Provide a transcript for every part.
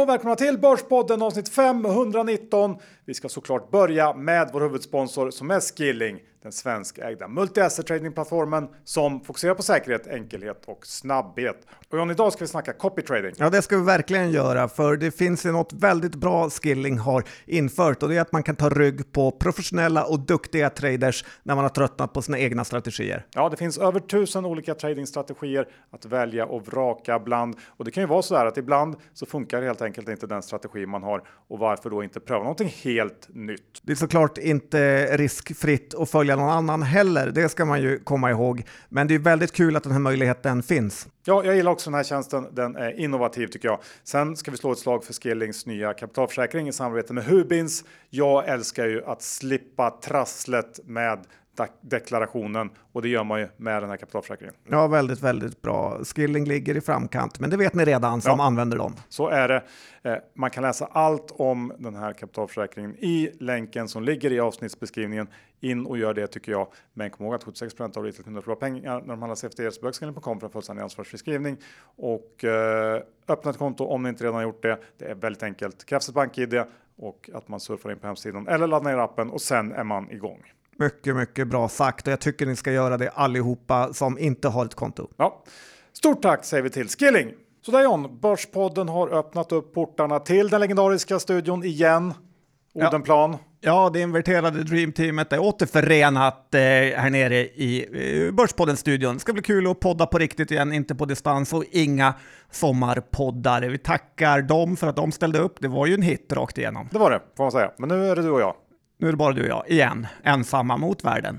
och välkomna till Börspodden avsnitt 519. Vi ska såklart börja med vår huvudsponsor som är Skilling, den svenskägda multi-asset trading-plattformen som fokuserar på säkerhet, enkelhet och snabbhet. Och John, idag ska vi snacka copy trading. Ja, det ska vi verkligen göra, för det finns ju något väldigt bra Skilling har infört och det är att man kan ta rygg på professionella och duktiga traders när man har tröttnat på sina egna strategier. Ja, det finns över tusen olika tradingstrategier att välja och vraka bland och det kan ju vara så där att ibland så funkar helt enkelt inte den strategi man har och varför då inte pröva någonting helt nytt? Det är såklart inte riskfritt att följa någon annan heller, det ska man ju komma ihåg. Men det är väldigt kul att den här möjligheten finns. Ja, jag gillar också den här tjänsten. Den är innovativ tycker jag. Sen ska vi slå ett slag för Skillings nya kapitalförsäkring i samarbete med Hubins. Jag älskar ju att slippa trasslet med deklarationen och det gör man ju med den här kapitalförsäkringen. Ja, väldigt, väldigt bra. Skilling ligger i framkant, men det vet ni redan som ja, använder dem. Så är det. Eh, man kan läsa allt om den här kapitalförsäkringen i länken som ligger i avsnittsbeskrivningen. In och gör det tycker jag. Men kom ihåg att 76 av retailkunder förlorar pengar när de handlar CFD så bögskilling.com för en fullständig ansvarsfri skrivning. Och eh, öppna ett konto om ni inte redan har gjort det. Det är väldigt enkelt. Krävs ett bank-id och att man surfar in på hemsidan eller laddar ner appen och sen är man igång. Mycket, mycket bra sagt och jag tycker ni ska göra det allihopa som inte har ett konto. Ja. Stort tack säger vi till Skilling. Så där John, Börspodden har öppnat upp portarna till den legendariska studion igen. Odenplan. Ja. Ja, det inverterade Dreamteamet är återförenat eh, här nere i eh, Börspodden-studion. Det ska bli kul att podda på riktigt igen, inte på distans och inga sommarpoddar. Vi tackar dem för att de ställde upp. Det var ju en hit rakt igenom. Det var det, får man säga. Men nu är det du och jag. Nu är det bara du och jag, igen, ensamma mot världen.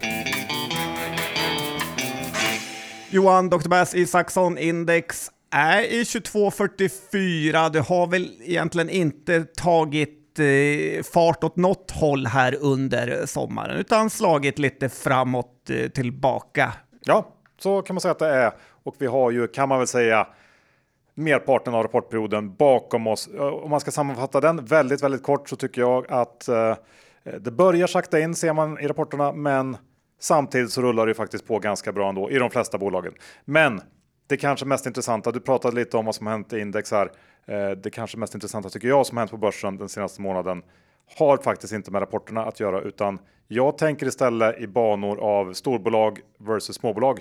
Johan, Dr. Bass Isaksson Index är i 2244. Det har väl egentligen inte tagit eh, fart åt något håll här under sommaren, utan slagit lite framåt eh, tillbaka. Ja, så kan man säga att det är. Och vi har ju, kan man väl säga, merparten av rapportperioden bakom oss. Eh, om man ska sammanfatta den väldigt, väldigt kort så tycker jag att Eh, det börjar sakta in ser man i rapporterna, men samtidigt så rullar det faktiskt på ganska bra ändå i de flesta bolagen. Men det kanske mest intressanta, du pratade lite om vad som hänt i index här. Eh, det kanske mest intressanta tycker jag som hänt på börsen den senaste månaden har faktiskt inte med rapporterna att göra, utan jag tänker istället i banor av storbolag versus småbolag.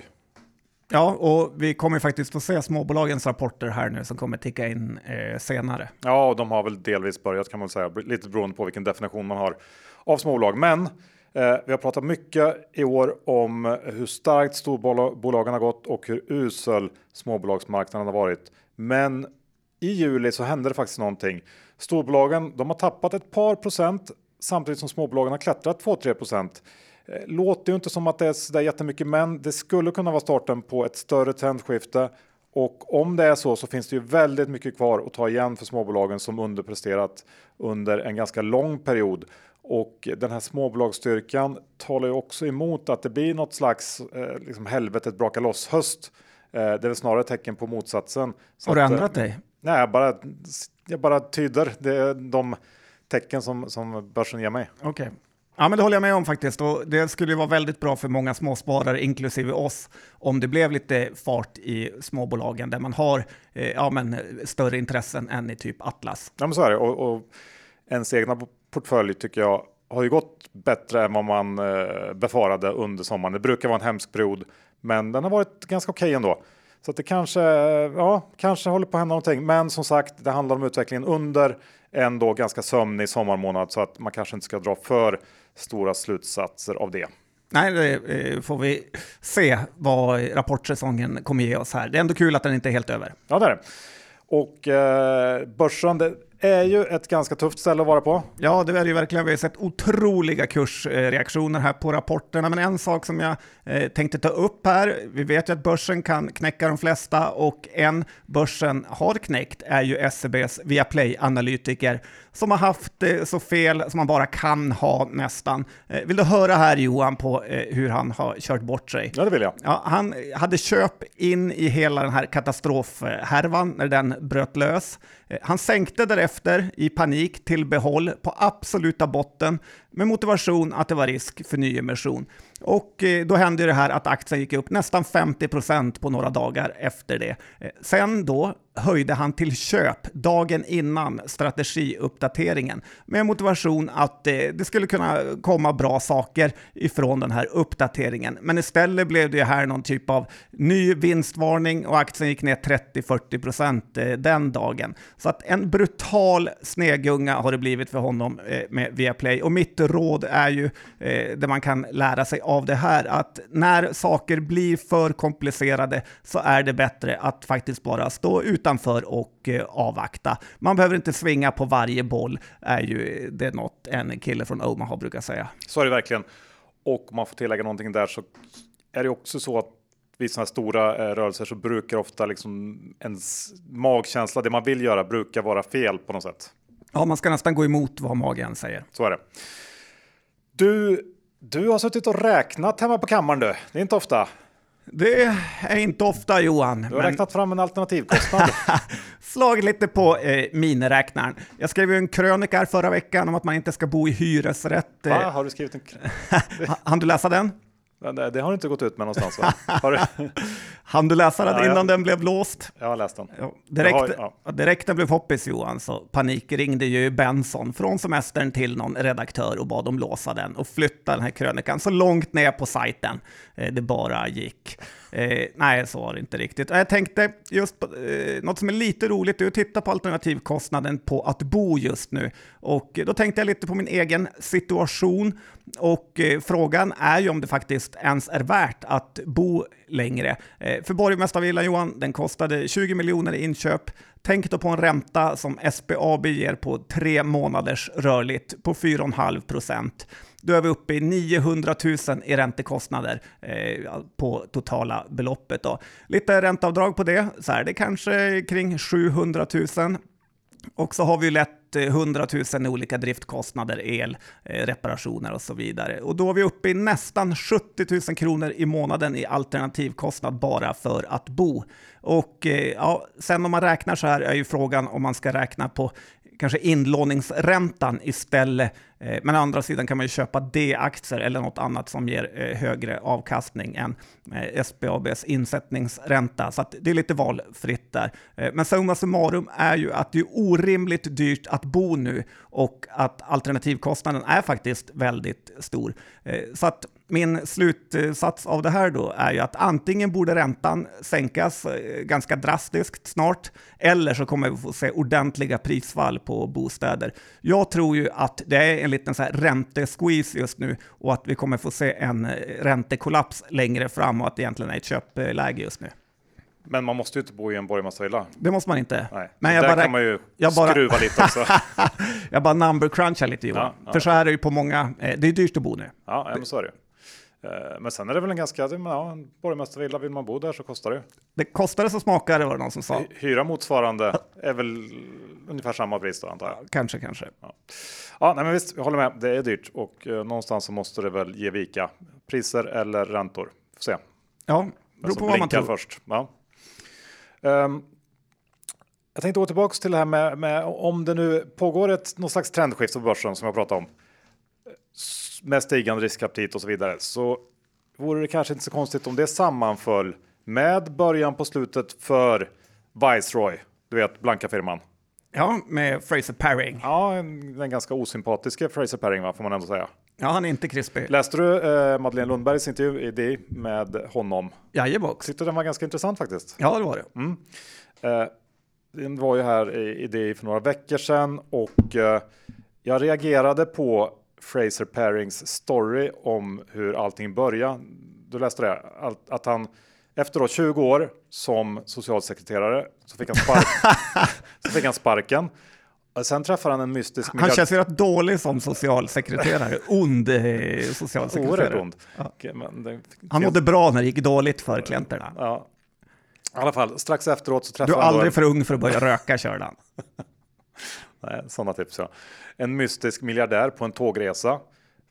Ja, och vi kommer faktiskt få se småbolagens rapporter här nu som kommer ticka in eh, senare. Ja, och de har väl delvis börjat kan man säga, lite beroende på vilken definition man har av småbolag. Men eh, vi har pratat mycket i år om hur starkt storbolagen har gått och hur usel småbolagsmarknaden har varit. Men i juli så hände det faktiskt någonting. Storbolagen de har tappat ett par procent samtidigt som småbolagen har klättrat 2-3 procent. Eh, låter ju inte som att det är så där jättemycket, men det skulle kunna vara starten på ett större trendskifte. Och om det är så så finns det ju väldigt mycket kvar att ta igen för småbolagen som underpresterat under en ganska lång period. Och den här småbolagsstyrkan talar ju också emot att det blir något slags eh, liksom helvetet braka loss höst. Eh, det är väl snarare tecken på motsatsen. Så Har du ändrat dig? Nej, jag bara, jag bara tyder det, de tecken som, som börsen ger mig. Okej. Okay. Ja, men det håller jag med om faktiskt. Och det skulle vara väldigt bra för många småsparare, inklusive oss, om det blev lite fart i småbolagen där man har eh, ja, men, större intressen än i typ Atlas. Ja, men så är det. Och, och ens egna portfölj tycker jag har ju gått bättre än vad man eh, befarade under sommaren. Det brukar vara en hemsk period, men den har varit ganska okej okay ändå. Så att det kanske, ja, kanske håller på att hända någonting. Men som sagt, det handlar om utvecklingen under en då ganska sömnig sommarmånad så att man kanske inte ska dra för stora slutsatser av det. Nej, det eh, får vi se vad rapportsäsongen kommer ge oss här. Det är ändå kul att den inte är helt över. Ja, det är det. Och eh, börsen, det, är ju ett ganska tufft ställe att vara på. Ja, det är det ju verkligen. Vi har sett otroliga kursreaktioner här på rapporterna, men en sak som jag tänkte ta upp här, vi vet ju att börsen kan knäcka de flesta och en börsen har knäckt är ju SEBs Viaplay-analytiker som har haft det så fel som man bara kan ha nästan. Eh, vill du höra här Johan på eh, hur han har kört bort sig? Ja, det vill jag. Ja, han hade köp in i hela den här katastrofhärvan när den bröt lös. Eh, han sänkte därefter i panik till behåll på absoluta botten med motivation att det var risk för nyemission. Och eh, då hände det här att aktien gick upp nästan 50 procent på några dagar efter det. Eh, sen då höjde han till köp dagen innan strategiuppdateringen med motivation att eh, det skulle kunna komma bra saker ifrån den här uppdateringen. Men istället blev det här någon typ av ny vinstvarning och aktien gick ner 30-40 procent eh, den dagen. Så att en brutal snegunga har det blivit för honom eh, med Viaplay. Och mitt råd är ju eh, det man kan lära sig av det här, att när saker blir för komplicerade så är det bättre att faktiskt bara stå utanför och eh, avvakta. Man behöver inte svinga på varje boll, är ju det något en kille från Omaha brukar säga. Så är det verkligen. Och om man får tillägga någonting där så är det också så att vid sådana här stora eh, rörelser så brukar ofta liksom ens magkänsla, det man vill göra, brukar vara fel på något sätt. Ja, man ska nästan gå emot vad magen säger. Så är det. Du, du har suttit och räknat hemma på kammaren du. Det är inte ofta. Det är inte ofta Johan. Du har men... räknat fram en alternativkostnad. Slagit lite på eh, miniräknaren. Jag skrev ju en krönika här förra veckan om att man inte ska bo i hyresrätt. Va? Har du skrivit en krönika? Han du läsa den? Det, det, har du inte gått ut med någonstans va? Har du? Han du läsa den ja, innan jag, den blev låst? Jag har läst den. Ja, direkt, har, ja. direkt den blev hoppis Johan så panikringde ju Benson från semestern till någon redaktör och bad dem låsa den och flytta den här krönikan så långt ner på sajten eh, det bara gick. Eh, nej, så var det inte riktigt. Jag tänkte just på, eh, något som är lite roligt är att titta på alternativkostnaden på att bo just nu. Och eh, då tänkte jag lite på min egen situation. Och eh, frågan är ju om det faktiskt ens är värt att bo längre. Eh, för Borgmästarvillan Johan, den kostade 20 miljoner i inköp. Tänk då på en ränta som SBAB ger på tre månaders rörligt på 4,5 procent. Då är vi uppe i 900 000 i räntekostnader eh, på totala beloppet. Då. Lite ränteavdrag på det, så är det kanske kring 700 000. Och så har vi lätt 100 000 i olika driftkostnader, el, eh, reparationer och så vidare. Och då är vi uppe i nästan 70 000 kronor i månaden i alternativkostnad bara för att bo. Och eh, ja, sen om man räknar så här är ju frågan om man ska räkna på kanske inlåningsräntan istället. Eh, men å andra sidan kan man ju köpa D-aktier eller något annat som ger eh, högre avkastning än eh, SBABs insättningsränta. Så det är lite valfritt där. Men summa summarum är ju att det är orimligt dyrt att bo nu och att alternativkostnaden är faktiskt väldigt stor. Så att min slutsats av det här då är ju att antingen borde räntan sänkas eh, ganska drastiskt snart, eller så kommer vi få se ordentliga prisfall på bostäder. Jag tror ju att det är en liten så här räntesqueeze just nu och att vi kommer få se en eh, räntekollaps längre fram och att det egentligen är ett köpläge just nu. Men man måste ju inte bo i en borgmästarvilla. Det måste man inte. Nej. Men jag där bara, kan man ju jag bara, skruva lite också. jag bara number crunchar lite Johan. Ja, ja. För så är det ju på många, eh, det är dyrt att bo nu. Ja, men så är det. Eh, men sen är det väl en ganska, ja, en borgmästarvilla, vill man bo där så kostar det. Det kostar det så smakar det var det någon som sa. Hyra motsvarande är väl ungefär samma pris då antar jag. Kanske, kanske. Ja, ja nej, men visst, jag håller med. Det är dyrt och eh, någonstans så måste det väl ge vika. Priser eller räntor. Får se. Ja, beror på vad man tror. först. Ja. Um, jag tänkte gå tillbaka till det här med, med om det nu pågår ett någon slags trendskifte på börsen som jag pratade om med stigande riskaptit och så vidare så vore det kanske inte så konstigt om det sammanföll med början på slutet för Viceroy, du vet blanka firman. Ja, med Fraser Paring. Ja, den ganska osympatiska Fraser Paring va, får man ändå säga. Ja, han är inte krispig. Läste du eh, Madeleine Lundbergs intervju i det med honom? Jajebox. Tyckte den var ganska intressant faktiskt. Ja, det var det. Mm. Eh, den var ju här i, i det för några veckor sedan och eh, jag reagerade på Fraser Parings story om hur allting började. Du läste det? Att han efter då 20 år som socialsekreterare så fick han, spark så fick han sparken. Sen träffar han en mystisk. Han känns ju rätt dålig som socialsekreterare. ond eh, socialsekreterare. ond. Ja. Han mådde bra när det gick dåligt för klienterna. Ja. I alla fall, strax efteråt så träffade han... Du är aldrig för ung för att börja röka, körde han. Nej, sådana tips ja. En mystisk miljardär på en tågresa.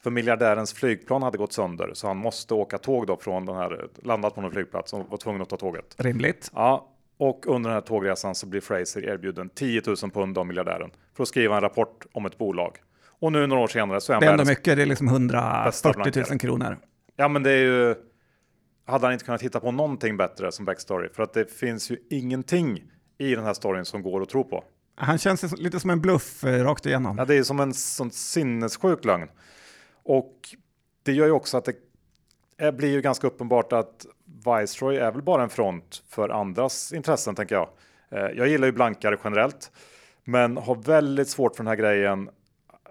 För miljardärens flygplan hade gått sönder så han måste åka tåg då från den här, landat på någon flygplats och var tvungen att ta tåget. Rimligt. Ja, och under den här tågresan så blir Fraser erbjuden 10 000 pund av miljardären för att skriva en rapport om ett bolag. Och nu några år senare så är han Det är ändå mycket, det är liksom 140 000 kronor. Ja, men det är ju. Hade han inte kunnat hitta på någonting bättre som backstory för att det finns ju ingenting i den här storyn som går att tro på. Han känns lite som en bluff eh, rakt igenom. Ja, det är som en sån sinnessjuk lögn. Och det gör ju också att det blir ju ganska uppenbart att Viceroy är väl bara en front för andras intressen, tänker jag. Eh, jag gillar ju blankare generellt, men har väldigt svårt för den här grejen.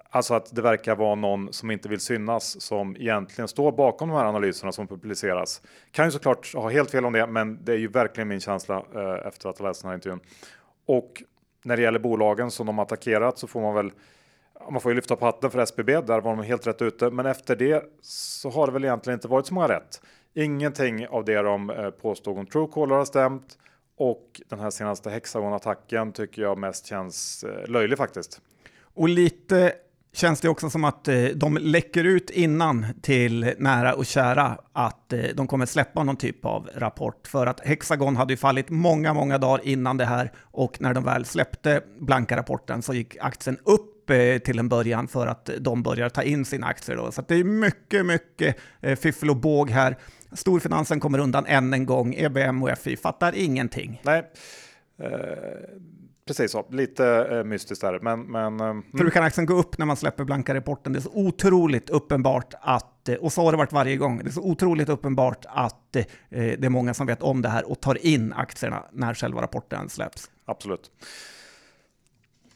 Alltså att det verkar vara någon som inte vill synas som egentligen står bakom de här analyserna som publiceras. Kan ju såklart ha helt fel om det, men det är ju verkligen min känsla eh, efter att ha läst den här intervjun. Och när det gäller bolagen som de attackerat så får man väl man får ju lyfta på hatten för SBB, där var de helt rätt ute. Men efter det så har det väl egentligen inte varit så många rätt. Ingenting av det de eh, påstod om Truecaller har stämt och den här senaste Hexagon-attacken tycker jag mest känns eh, löjlig faktiskt. Och lite känns det också som att eh, de läcker ut innan till nära och kära att eh, de kommer släppa någon typ av rapport. För att Hexagon hade ju fallit många, många dagar innan det här och när de väl släppte blanka rapporten så gick aktien upp eh, till en början för att de börjar ta in sina aktier. Då. Så det är mycket, mycket eh, fiffel och båg här. Storfinansen kommer undan än en gång. EBM och FI fattar ingenting. Nej, precis så. Lite eh, mystiskt där. Men, men, eh, För hur kan aktien gå upp när man släpper blanka rapporten? Det är så otroligt uppenbart att, eh, och så har det varit varje gång, det är så otroligt uppenbart att eh, det är många som vet om det här och tar in aktierna när själva rapporten släpps. Absolut.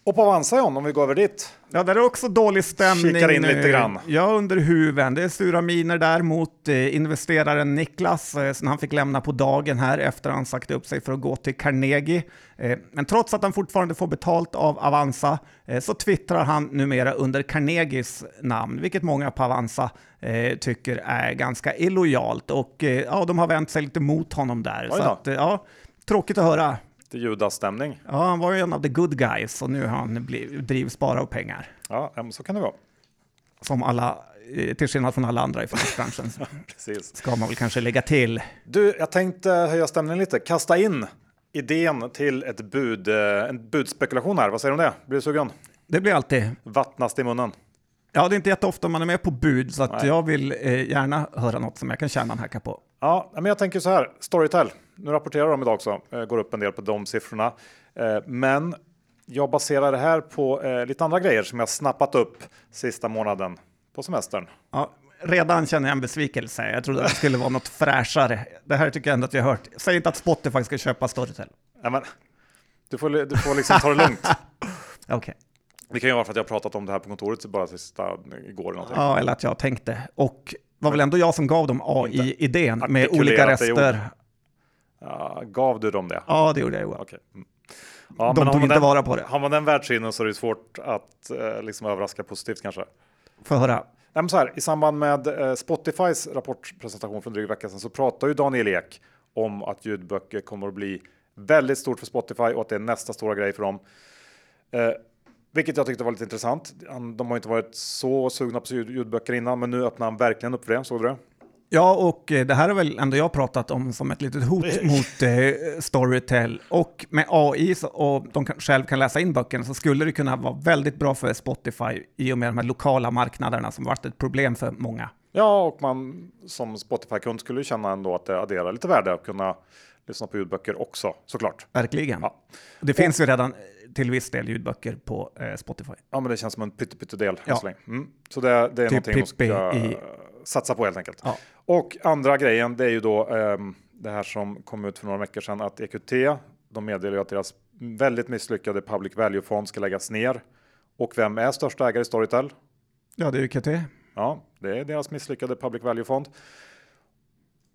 Och på Avanza John, om vi går över dit. Ja, där är också dålig stämning. Kikar in lite grann. Ja, under huven. Det är sura miner där mot eh, investeraren Niklas, eh, som han fick lämna på dagen här efter att han sagt upp sig för att gå till Carnegie. Eh, men trots att han fortfarande får betalt av Avanza så twittrar han numera under Carnegies namn, vilket många på Avanza tycker är ganska illojalt. Och ja, de har vänt sig lite mot honom där. Så att, ja, tråkigt att höra lite Judas-stämning. Ja, han var ju en av the good guys och nu har han blivit, drivs bara av pengar. Ja, så kan det vara. Som alla, eh, till skillnad från alla andra i finansbranschen. Precis. Ska man väl kanske lägga till. Du, jag tänkte höja stämningen lite. Kasta in idén till ett bud, eh, en budspekulation här. Vad säger du om det? Blir du sugen? Det blir alltid. Vattnas i munnen. Ja, det är inte jätteofta man är med på bud, så jag vill eh, gärna höra något som jag kan tjäna en hacka på. Ja, men jag tänker så här. Storytel. Nu rapporterar de idag också. Eh, går upp en del på de siffrorna. Eh, men jag baserar det här på eh, lite andra grejer som jag snappat upp sista månaden på semestern. Ja, redan känner jag en besvikelse. Jag trodde det skulle vara något fräschare. Det här tycker jag ändå att jag har hört. Säg inte att Spotify ska köpa Storytel. Ja, men, du, får, du får liksom ta det lugnt. Okej. Okay. Det kan ju vara för att jag har pratat om det här på kontoret bara sista igår. Eller ja, eller att jag tänkte. Och var väl ändå jag som gav dem AI-idén med olika rester. Ja, gav du dem det? Ja, det gjorde jag. Okay. Mm. Ja, De tog inte den, vara på det. Har man den världssynen så är det svårt att eh, liksom överraska positivt kanske. Få höra. Nej, så här, I samband med eh, Spotifys rapportpresentation för en dryg vecka sedan så pratade ju Daniel Ek om att ljudböcker kommer att bli väldigt stort för Spotify och att det är nästa stora grej för dem. Eh, vilket jag tyckte var lite intressant. De har inte varit så sugna på ljudböcker innan, men nu öppnar han verkligen upp för det. Såg du det? Ja, och eh, det här är väl ändå jag pratat om som ett litet hot mot eh, Storytel. Och med AI så, och de kan, själv kan läsa in böckerna så skulle det kunna vara väldigt bra för Spotify i och med de här lokala marknaderna som varit ett problem för många. Ja, och man som Spotify-kund skulle känna ändå att det adderar lite värde att kunna lyssna på ljudböcker också, såklart. Verkligen. Ja. Det finns ju redan till viss del ljudböcker på eh, Spotify. Ja, men det känns som en pyttedel ja. så. Mm. Så det, det är typ någonting man ska i... satsa på helt enkelt. Ja. Och andra grejen, det är ju då eh, det här som kom ut för några veckor sedan att EQT, de meddelar ju att deras väldigt misslyckade public value-fond ska läggas ner. Och vem är största ägare i Storytel? Ja, det är EQT. Ja, det är deras misslyckade public value-fond.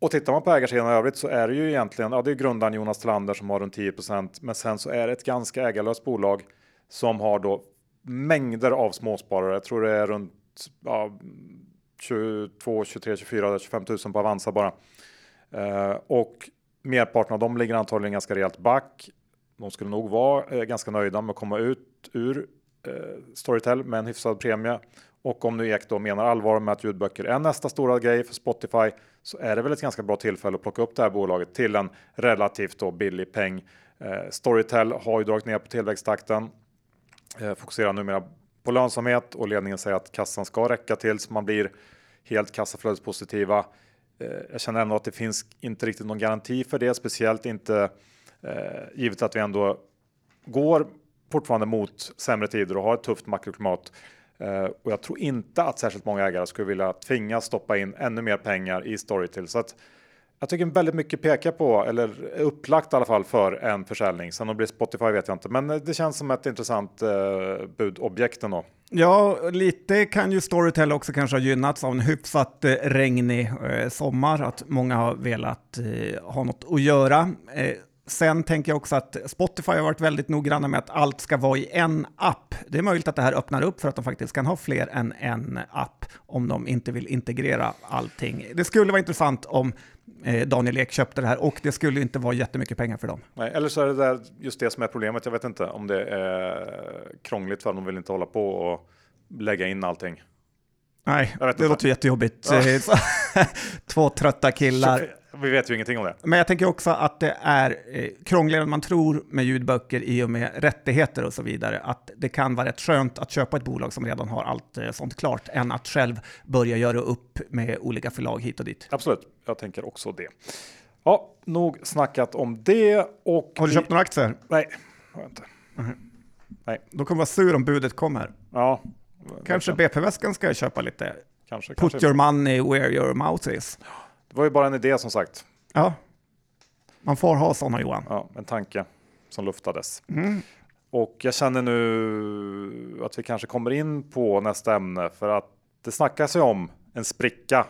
Och tittar man på ägarsidan i övrigt så är det ju egentligen, ja det är grundaren Jonas Tillander som har runt 10% men sen så är det ett ganska ägarlöst bolag som har då mängder av småsparare. Jag tror det är runt ja, 22, 23, 24, 25 000 på Avanza bara. Eh, och merparten av dem ligger antagligen ganska rejält back. De skulle nog vara eh, ganska nöjda med att komma ut ur eh, Storytel med en hyfsad premie. Och om nu Ek då menar allvar med att ljudböcker är nästa stora grej för Spotify så är det väl ett ganska bra tillfälle att plocka upp det här bolaget till en relativt då billig peng. Eh, Storytel har ju dragit ner på tillväxttakten, eh, fokuserar numera på lönsamhet och ledningen säger att kassan ska räcka tills man blir helt kassaflödespositiva. Eh, jag känner ändå att det finns inte riktigt någon garanti för det, speciellt inte Eh, givet att vi ändå går fortfarande mot sämre tider och har ett tufft makroklimat. Eh, och jag tror inte att särskilt många ägare skulle vilja tvingas stoppa in ännu mer pengar i Storytel. Så att jag tycker väldigt mycket pekar på, eller är upplagt i alla fall, för en försäljning. Sen om det blir Spotify vet jag inte, men eh, det känns som ett intressant eh, budobjekt ändå. Ja, lite kan ju Storytel också kanske ha gynnats av en hyfsat eh, regnig eh, sommar, att många har velat eh, ha något att göra. Eh, Sen tänker jag också att Spotify har varit väldigt noggranna med att allt ska vara i en app. Det är möjligt att det här öppnar upp för att de faktiskt kan ha fler än en app om de inte vill integrera allting. Det skulle vara intressant om Daniel Ek köpte det här och det skulle inte vara jättemycket pengar för dem. Nej, eller så är det där just det som är problemet. Jag vet inte om det är krångligt för dem. De vill inte hålla på och lägga in allting. Nej, det låter jättejobbigt. Ja. Två trötta killar vi vet ju ingenting om det. Men jag tänker också att det är eh, krångligare än man tror med ljudböcker i och med rättigheter och så vidare. Att det kan vara rätt skönt att köpa ett bolag som redan har allt eh, sånt klart än att själv börja göra upp med olika förlag hit och dit. Absolut, jag tänker också det. Ja, nog snackat om det. Och har du vi... köpt några aktier? Nej, har jag inte. Mm. Nej. Då kommer vara sur om budet kommer. Ja. Kanske BP-väskan ska köpa lite. Kanske, Put kanske. your money where your mouth is. Var ju bara en idé som sagt. Ja, man får ha sådana Johan. Ja, en tanke som luftades. Mm. Och jag känner nu att vi kanske kommer in på nästa ämne för att det snackas ju om en spricka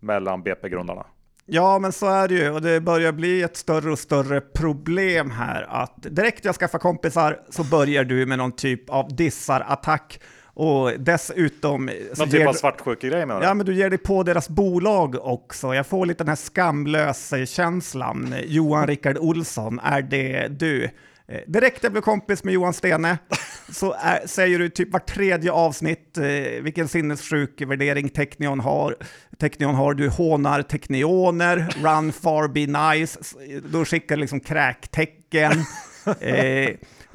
mellan BP-grundarna. Ja, men så är det ju och det börjar bli ett större och större problem här att direkt jag skaffar kompisar så börjar du med någon typ av dissar-attack och dessutom... Någon typ av svartsjukegrej menar du? Ja, men du ger dig på deras bolag också. Jag får lite den här skamlös-känslan. Johan Rickard Olsson, är det du? Eh, direkt jag blev kompis med Johan Stene så är, säger du typ var tredje avsnitt eh, vilken sinnessjuk värdering Technion har. Technion har, du hånar Technioner, run far be nice, då skickar du liksom kräktecken. Eh,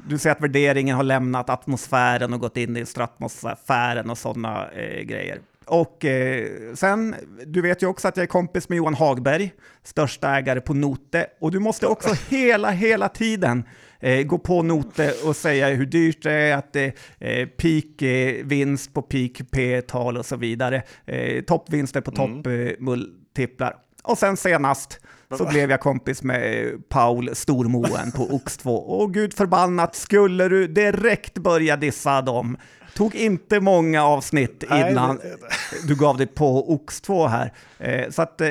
du säger att värderingen har lämnat atmosfären och gått in i stratmosfären och sådana eh, grejer. Och eh, sen, du vet ju också att jag är kompis med Johan Hagberg, största ägare på Note. Och du måste också hela, hela tiden eh, gå på Note och säga hur dyrt det är, att det är peak eh, vinst på peak P-tal och så vidare. Eh, toppvinster på toppmultiplar. Mm. Och sen senast så blev jag kompis med Paul Stormoen på Ox2. Och gud förbannat, skulle du direkt börja dissa dem? Tog inte många avsnitt innan du gav dig på Ox2 här. Eh, så att eh,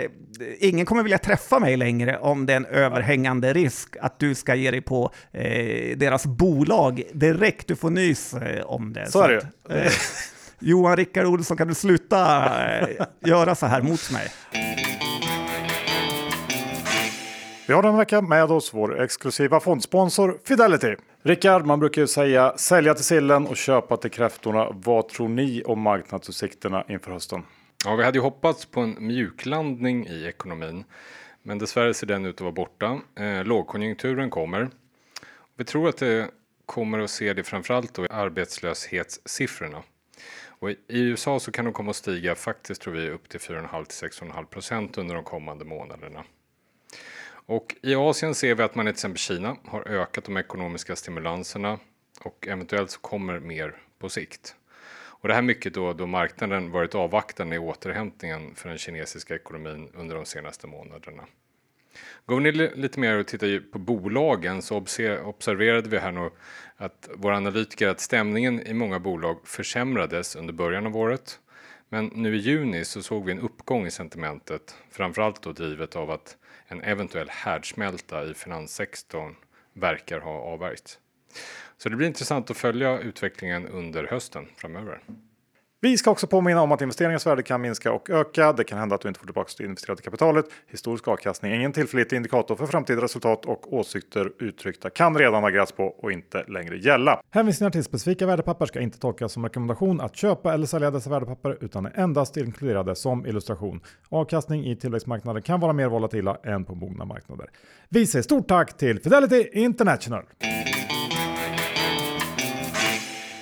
ingen kommer vilja träffa mig längre om det är en överhängande risk att du ska ge dig på eh, deras bolag direkt du får nys om det. Så, så är det Johan Rickard Olsson, kan du sluta göra så här mot mig? Vi har den vecka med oss vår exklusiva fondsponsor Fidelity. Rickard, man brukar ju säga sälja till sillen och köpa till kräftorna. Vad tror ni om marknadsutsikterna inför hösten? Ja, vi hade ju hoppats på en mjuklandning i ekonomin, men dessvärre ser den ut att vara borta. Eh, lågkonjunkturen kommer. Vi tror att det kommer att se det framförallt då i arbetslöshetssiffrorna. Och I USA så kan de komma att stiga faktiskt tror vi upp till 4,5 till 6,5 procent under de kommande månaderna. Och i Asien ser vi att man i till exempel Kina har ökat de ekonomiska stimulanserna och eventuellt så kommer mer på sikt. Och det här mycket då, då marknaden varit avvaktande i återhämtningen för den kinesiska ekonomin under de senaste månaderna. Går vi ner lite mer och tittar på bolagen så observerade vi här nu att våra analytiker att stämningen i många bolag försämrades under början av året. Men nu i juni så såg vi en uppgång i sentimentet, framförallt då drivet av att en eventuell härdsmälta i finanssektorn verkar ha avvärjts. Så det blir intressant att följa utvecklingen under hösten framöver. Vi ska också påminna om att investeringens värde kan minska och öka. Det kan hända att du inte får tillbaka det investerade kapitalet. Historisk avkastning är ingen tillförlitlig indikator för framtida resultat och åsikter uttryckta kan redan ha grätts på och inte längre gälla. Hänvisningar till specifika värdepapper ska inte tolkas som rekommendation att köpa eller sälja dessa värdepapper utan är endast inkluderade som illustration. Avkastning i tillväxtmarknader kan vara mer volatila än på mogna marknader. Vi säger stort tack till Fidelity International!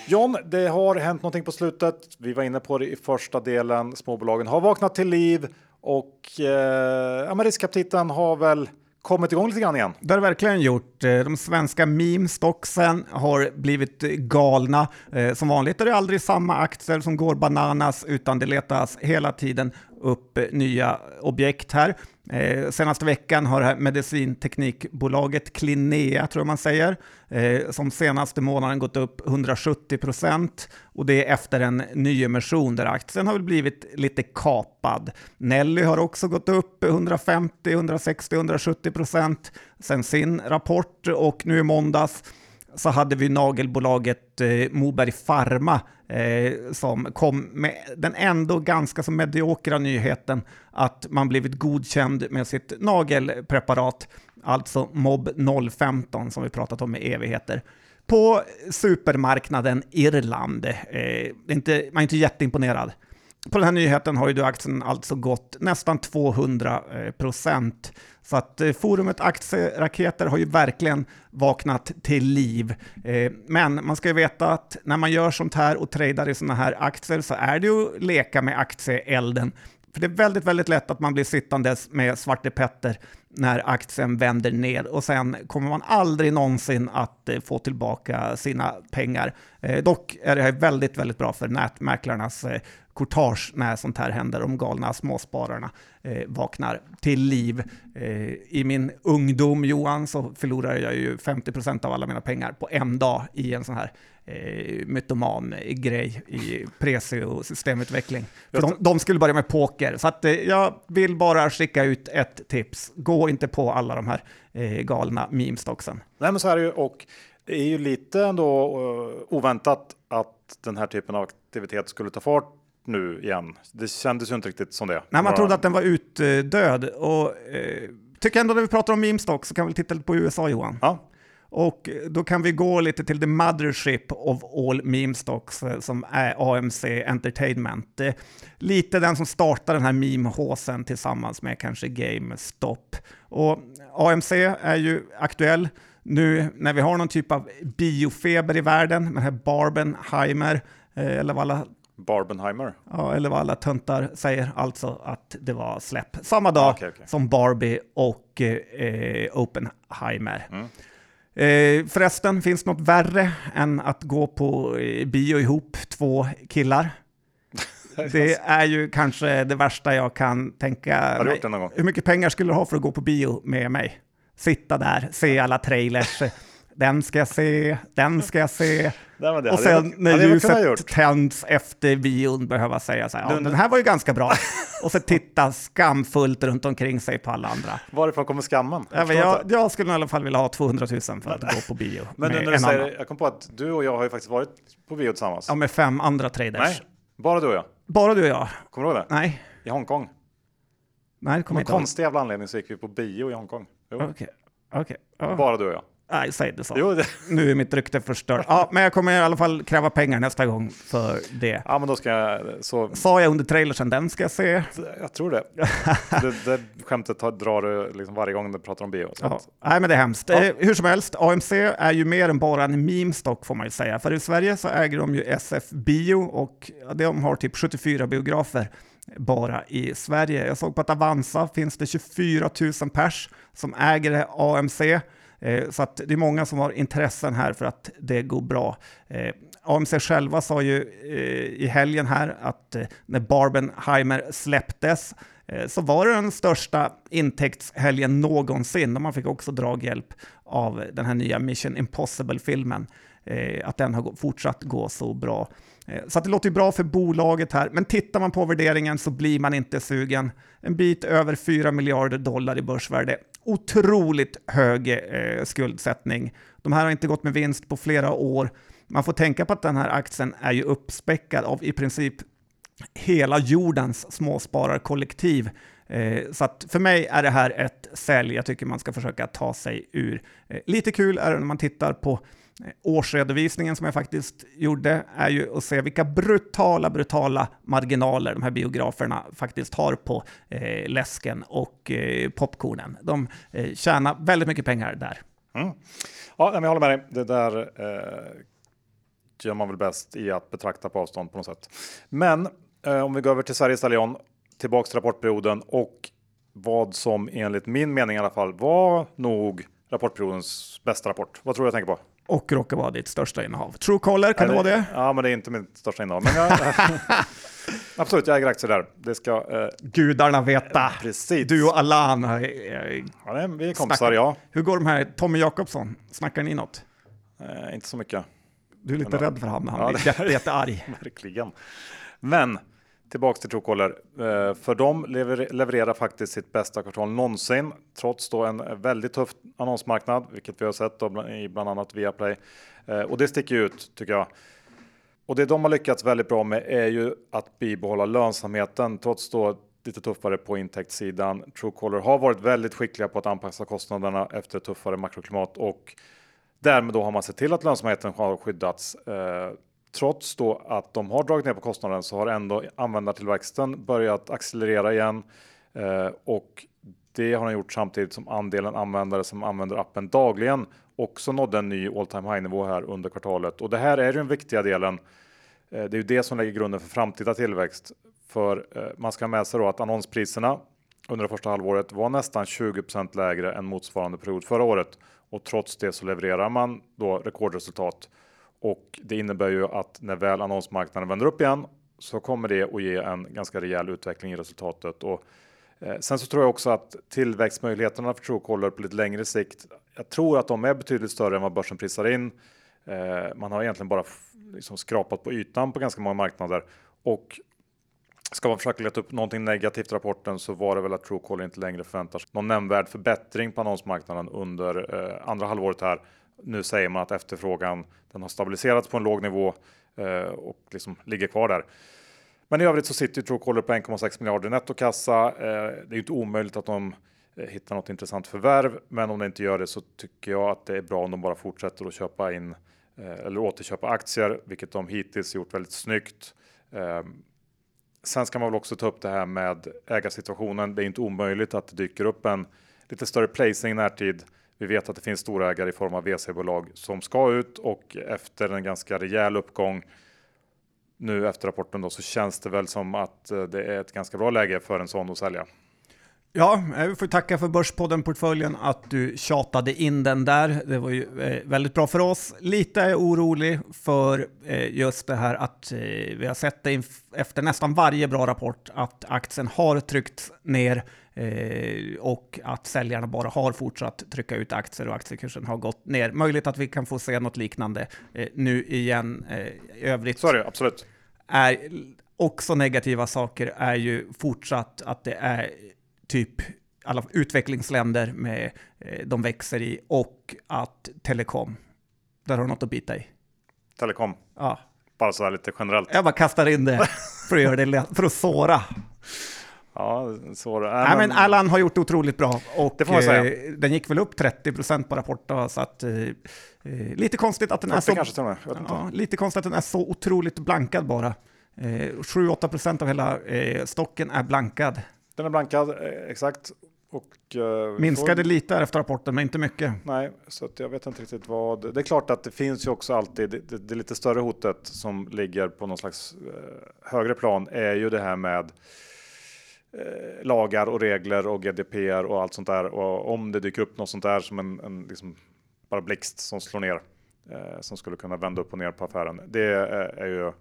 John, det har hänt någonting på slutet. Vi var inne på det i första delen. Småbolagen har vaknat till liv och eh, ja, riskaptiten har väl kommit igång lite grann igen. Det har det verkligen gjort gjort. Eh, de svenska meme-stocksen har blivit galna. Eh, som vanligt är det aldrig samma aktier som går bananas, utan det letas hela tiden upp nya objekt här. Eh, senaste veckan har det här medicinteknikbolaget Clinea, tror jag man säger, eh, som senaste månaden gått upp 170 procent och det är efter en nyemission där aktien har väl blivit lite kapad. Nelly har också gått upp 150, 160, 170 procent sen sin rapport och nu i måndags så hade vi nagelbolaget eh, Moberg Pharma eh, som kom med den ändå ganska så mediokra nyheten att man blivit godkänd med sitt nagelpreparat, alltså MOB 015 som vi pratat om i evigheter på supermarknaden Irland. Eh, inte, man är inte jätteimponerad. På den här nyheten har ju aktien alltså gått nästan 200 eh, procent. Så att eh, forumet Aktieraketer har ju verkligen vaknat till liv. Eh, men man ska ju veta att när man gör sånt här och tradar i såna här aktier så är det ju att leka med aktieelden. För det är väldigt, väldigt lätt att man blir sittandes med Svarte Petter när aktien vänder ner och sen kommer man aldrig någonsin att eh, få tillbaka sina pengar. Eh, dock är det här väldigt, väldigt bra för nätmäklarnas courtage när sånt här händer. De galna småspararna eh, vaknar till liv. Eh, I min ungdom, Johan, så förlorade jag ju 50% av alla mina pengar på en dag i en sån här eh, mytoman-grej i Prezi och systemutveckling. För de, de, skulle börja med poker. Så att, eh, jag vill bara skicka ut ett tips. Gå inte på alla de här eh, galna meme-stocksen. Nej, men så är det ju. Och det är ju lite ändå uh, oväntat att den här typen av aktivitet skulle ta fart nu igen. Det kändes ju inte riktigt som det. Nej, man trodde att den var utdöd. Och eh, tycker ändå när vi pratar om meme-stock så kan vi titta lite på USA, Johan. Ja. Och då kan vi gå lite till the mothership of all meme stocks eh, som är AMC Entertainment. Lite den som startar den här meme-håsen tillsammans med kanske GameStop. Och AMC är ju aktuell nu när vi har någon typ av biofeber i världen med den här Barbenheimer, eh, eller vad alla Barbenheimer? Ja, eller vad alla töntar säger, alltså att det var släpp samma dag okay, okay. som Barbie och eh, Oppenheimer. Mm. Eh, förresten, finns något värre än att gå på eh, bio ihop två killar? det är ju kanske det värsta jag kan tänka Har du gjort det någon gång? Hur mycket pengar skulle du ha för att gå på bio med mig? Sitta där, se alla trailers. den ska jag se, den ska jag se. Nej, och sen när ljuset tänds efter bion behöva säga så här, ja, den här var ju ganska bra. och så titta skamfullt runt omkring sig på alla andra. Varifrån kommer skammen? Jag, ja, jag, jag, skulle i alla fall vilja ha 200 000 för att gå på bio. Men nu när du säger, jag kom på att du och jag har ju faktiskt varit på bio tillsammans. Ja, med fem andra traders. Nej, bara du och jag. Bara du och jag. Kommer du ihåg det? Nej. I Hongkong. Nej, det kommer inte ihåg. konstig jävla anledning så gick vi på bio i Hongkong. Okej. Okay. Okay. Oh. Bara du och jag. Nej, säg det så. Jo, det. Nu är mitt rykte förstört. Ja, men jag kommer i alla fall kräva pengar nästa gång för det. Ja, men då ska jag... Så... Sa jag under trailersen, den ska jag se? Jag tror det. det, det skämtet drar du liksom varje gång du pratar om bio. Ja. Nej, men det är hemskt. Ja. Eh, hur som helst, AMC är ju mer än bara en meme-stock får man ju säga. För i Sverige så äger de ju SF Bio och de har typ 74 biografer bara i Sverige. Jag såg på att Avanza finns det 24 000 pers som äger AMC. Eh, så att det är många som har intressen här för att det går bra. Eh, AMC själva sa ju eh, i helgen här att när Barbenheimer släpptes så var det den största intäktshelgen någonsin och man fick också draghjälp av den här nya Mission Impossible-filmen. Att den har fortsatt gå så bra. Eh, så det låter ju bra för bolaget här, men tittar man på värderingen så blir man inte sugen. En bit över 4 miljarder dollar i börsvärde otroligt hög eh, skuldsättning. De här har inte gått med vinst på flera år. Man får tänka på att den här aktien är ju uppspäckad av i princip hela jordens småspararkollektiv. Eh, så att för mig är det här ett sälj jag tycker man ska försöka ta sig ur. Eh, lite kul är det när man tittar på årsredovisningen som jag faktiskt gjorde är ju att se vilka brutala, brutala marginaler de här biograferna faktiskt har på eh, läsken och eh, popcornen. De eh, tjänar väldigt mycket pengar där. Mm. Ja, jag håller med dig. Det där eh, gör man väl bäst i att betrakta på avstånd på något sätt. Men eh, om vi går över till Sveriges Allion, tillbaks till rapportperioden och vad som enligt min mening i alla fall var nog rapportperiodens bästa rapport. Vad tror du jag tänker på? Och råkar vara ditt största innehav. Truecaller, kan Nej, det vara det? Ja, men det är inte mitt största innehav. Men jag, absolut, jag äger aktier där. Det ska eh, gudarna veta. Precis. Du och Allan. Eh, ja, det är, vi är kompisar, ja. Hur går de här Tommy Jakobsson? Snackar ni något? Eh, inte så mycket. Du är lite men, rädd för honom, han ja, blir jättearg. Verkligen. Men tillbaks till Truecaller. Eh, för de levererar faktiskt sitt bästa kvartal någonsin, trots då en väldigt tuff annonsmarknad, vilket vi har sett i bland annat Viaplay. Eh, och det sticker ut tycker jag. Och det de har lyckats väldigt bra med är ju att bibehålla lönsamheten trots då lite tuffare på intäktssidan. Truecaller har varit väldigt skickliga på att anpassa kostnaderna efter ett tuffare makroklimat och därmed då har man sett till att lönsamheten har skyddats. Eh, Trots då att de har dragit ner på kostnaden så har ändå användartillväxten börjat accelerera igen eh, och det har den gjort samtidigt som andelen användare som använder appen dagligen också nådde en ny all time high nivå här under kvartalet. Och det här är ju den viktiga delen. Eh, det är ju det som lägger grunden för framtida tillväxt. För eh, man ska ha med sig då att annonspriserna under det första halvåret var nästan 20% lägre än motsvarande period förra året och trots det så levererar man då rekordresultat och det innebär ju att när väl annonsmarknaden vänder upp igen så kommer det att ge en ganska rejäl utveckling i resultatet. Och, eh, sen så tror jag också att tillväxtmöjligheterna för Truecaller på lite längre sikt. Jag tror att de är betydligt större än vad börsen prisar in. Eh, man har egentligen bara liksom skrapat på ytan på ganska många marknader och Ska man försöka leta upp någonting negativt i rapporten så var det väl att Truecaller inte längre förväntar sig någon nämnvärd förbättring på annonsmarknaden under eh, andra halvåret här nu säger man att efterfrågan den har stabiliserats på en låg nivå eh, och liksom ligger kvar där. Men i övrigt så sitter Truecaller på 1,6 miljarder nettokassa. Eh, det är inte omöjligt att de eh, hittar något intressant förvärv, men om det inte gör det så tycker jag att det är bra om de bara fortsätter att köpa in eh, eller återköpa aktier, vilket de hittills gjort väldigt snyggt. Eh, sen ska man väl också ta upp det här med ägarsituationen. Det är inte omöjligt att det dyker upp en lite större placing i närtid vi vet att det finns storägare i form av VC-bolag som ska ut och efter en ganska rejäl uppgång nu efter rapporten då så känns det väl som att eh, det är ett ganska bra läge för en sån att sälja. Ja, vi får tacka för Börspodden-portföljen att du tjatade in den där. Det var ju eh, väldigt bra för oss. Lite är orolig för eh, just det här att vi har sett det efter nästan varje bra rapport att aktien har tryckts ner Eh, och att säljarna bara har fortsatt trycka ut aktier och aktiekursen har gått ner. Möjligt att vi kan få se något liknande eh, nu igen. Eh, I övrigt Så är det, absolut. Är också negativa saker är ju fortsatt att det är typ alla utvecklingsländer med de växer i och att telekom, där har du något att bita i. Telekom? Ja. Bara så här lite generellt. Jag bara kastar in det för att göra det för att såra. Ja, så äh, Nej, men Allan har gjort otroligt bra och det får man säga. Eh, den gick väl upp 30 procent på rapporten så att eh, eh lite konstigt att den är så. Kanske ja, lite konstigt att den är så otroligt blankad bara. Eh, 7-8 procent av hela eh, stocken är blankad. Den är blankad, eh, exakt. Och, uh, Minskade får... lite efter rapporten, men inte mycket. Nej, så jag vet inte riktigt vad. Det är klart att det finns ju också alltid det, det, det lite större hotet som ligger på någon slags uh, högre plan är ju det här med eh, lagar och regler och GDPR och allt sånt där. Och om det dyker upp något sånt där som en, en liksom bara blixt som slår ner eh, som skulle kunna vända upp och ner på affären. Det är, är ju eh,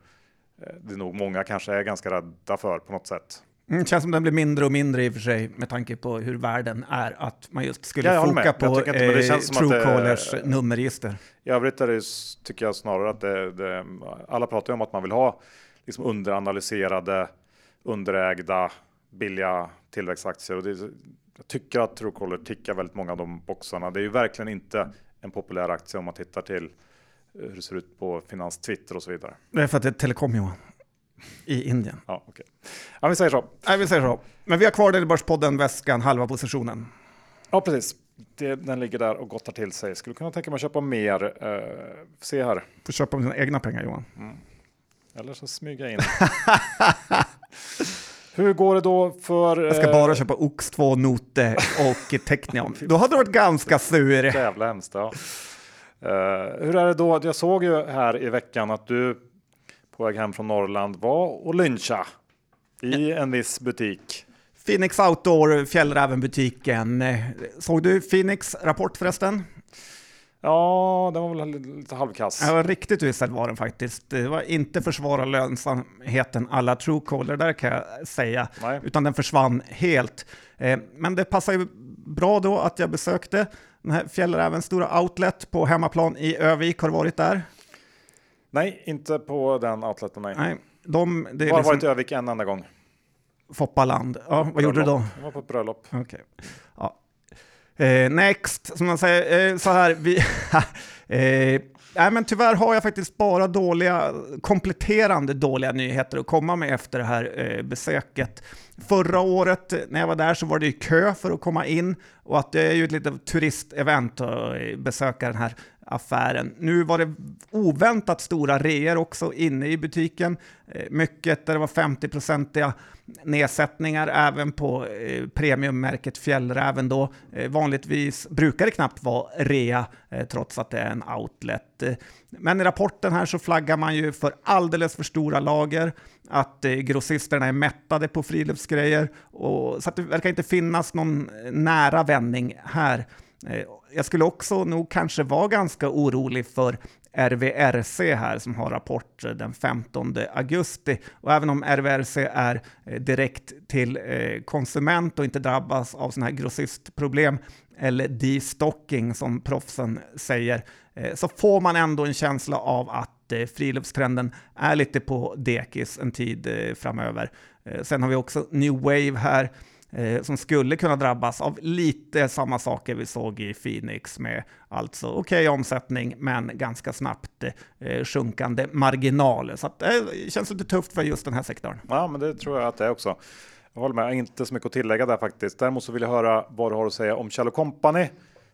det är nog många kanske är ganska rädda för på något sätt. Mm, känns som den blir mindre och mindre i och för sig med tanke på hur världen är. Att man just skulle ja, foka på eh, Truecallers nummerregister. I övrigt är det, tycker jag snarare att det, det, alla pratar om att man vill ha liksom underanalyserade, underägda billiga tillväxtaktier. Och det, jag tycker att Truecaller tickar väldigt många av de boxarna. Det är ju verkligen inte en populär aktie om man tittar till eh, hur det ser ut på finans Twitter och så vidare. Det är för att det är telekom Johan. I Indien. Ja, okay. ja, vi säger så. Nej, vi säger så. Men vi har kvar den i Börspodden, väskan, halva positionen. Ja, precis. Det, den ligger där och gottar till sig. Skulle kunna tänka mig att köpa mer. Uh, se här. Får köpa med dina egna pengar Johan. Mm. Eller så smyga in. Hur går det då för... Jag ska eh, bara köpa Ox2, Note och Technion. Då hade du varit ganska sur. Jävla hemskt, ja. Uh, hur är det då? Jag såg ju här i veckan att du på väg hem från Norrland var och lyncha i en viss butik. Phoenix Outdoor, Fjällrävenbutiken. Såg du Phoenix rapport förresten? Ja, den var väl lite halvkass. Var riktigt usel var den faktiskt. Det var inte försvara lönsamheten alla Truecaller, där kan jag säga. Nej. Utan den försvann helt. Eh, Men det passar ju bra då att jag besökte den här Fjällrävens stora outlet på hemmaplan i Övik. Har du varit där? Nej, inte på den outleten. Nej. Nej, de, det är Jag har varit i liksom Övik en enda gång. Foppaland. Ja, vad gjorde du då? Jag var på ett bröllop. Okej. Ja. Eh, next, som man säger, eh, så här. Vi, eh, nej, men tyvärr har jag faktiskt bara dåliga, kompletterande dåliga nyheter att komma med efter det här eh, besöket. Förra året när jag var där så var det ju kö för att komma in och att det är ju ett litet turistevent att eh, besöka den här affären. Nu var det oväntat stora reor också inne i butiken. Eh, mycket där det var 50-procentiga nedsättningar även på eh, premiummärket Fjällräven då. Eh, vanligtvis brukar det knappt vara rea trots att det är en outlet. Men i rapporten här så flaggar man ju för alldeles för stora lager, att grossisterna är mättade på friluftsgrejer och så att det verkar inte finnas någon nära vändning här. Eh, jag skulle också nog kanske vara ganska orolig för RVRC här som har rapport eh, den 15 augusti. Och även om RVRC är eh, direkt till konsument och inte drabbas av sådana här grossistproblem eller destocking som proffsen säger, så får man ändå en känsla av att friluftstrenden är lite på dekis en tid framöver. Sen har vi också New Wave här eh, som skulle kunna drabbas av lite samma saker vi såg i Phoenix med alltså okej omsättning men ganska snabbt eh, sjunkande marginaler. Så att, eh, det känns lite tufft för just den här sektorn. Ja, men det tror jag att det är också. Jag håller med, inte så mycket att tillägga där faktiskt. Däremot så vill jag höra vad du har att säga om Kjell Company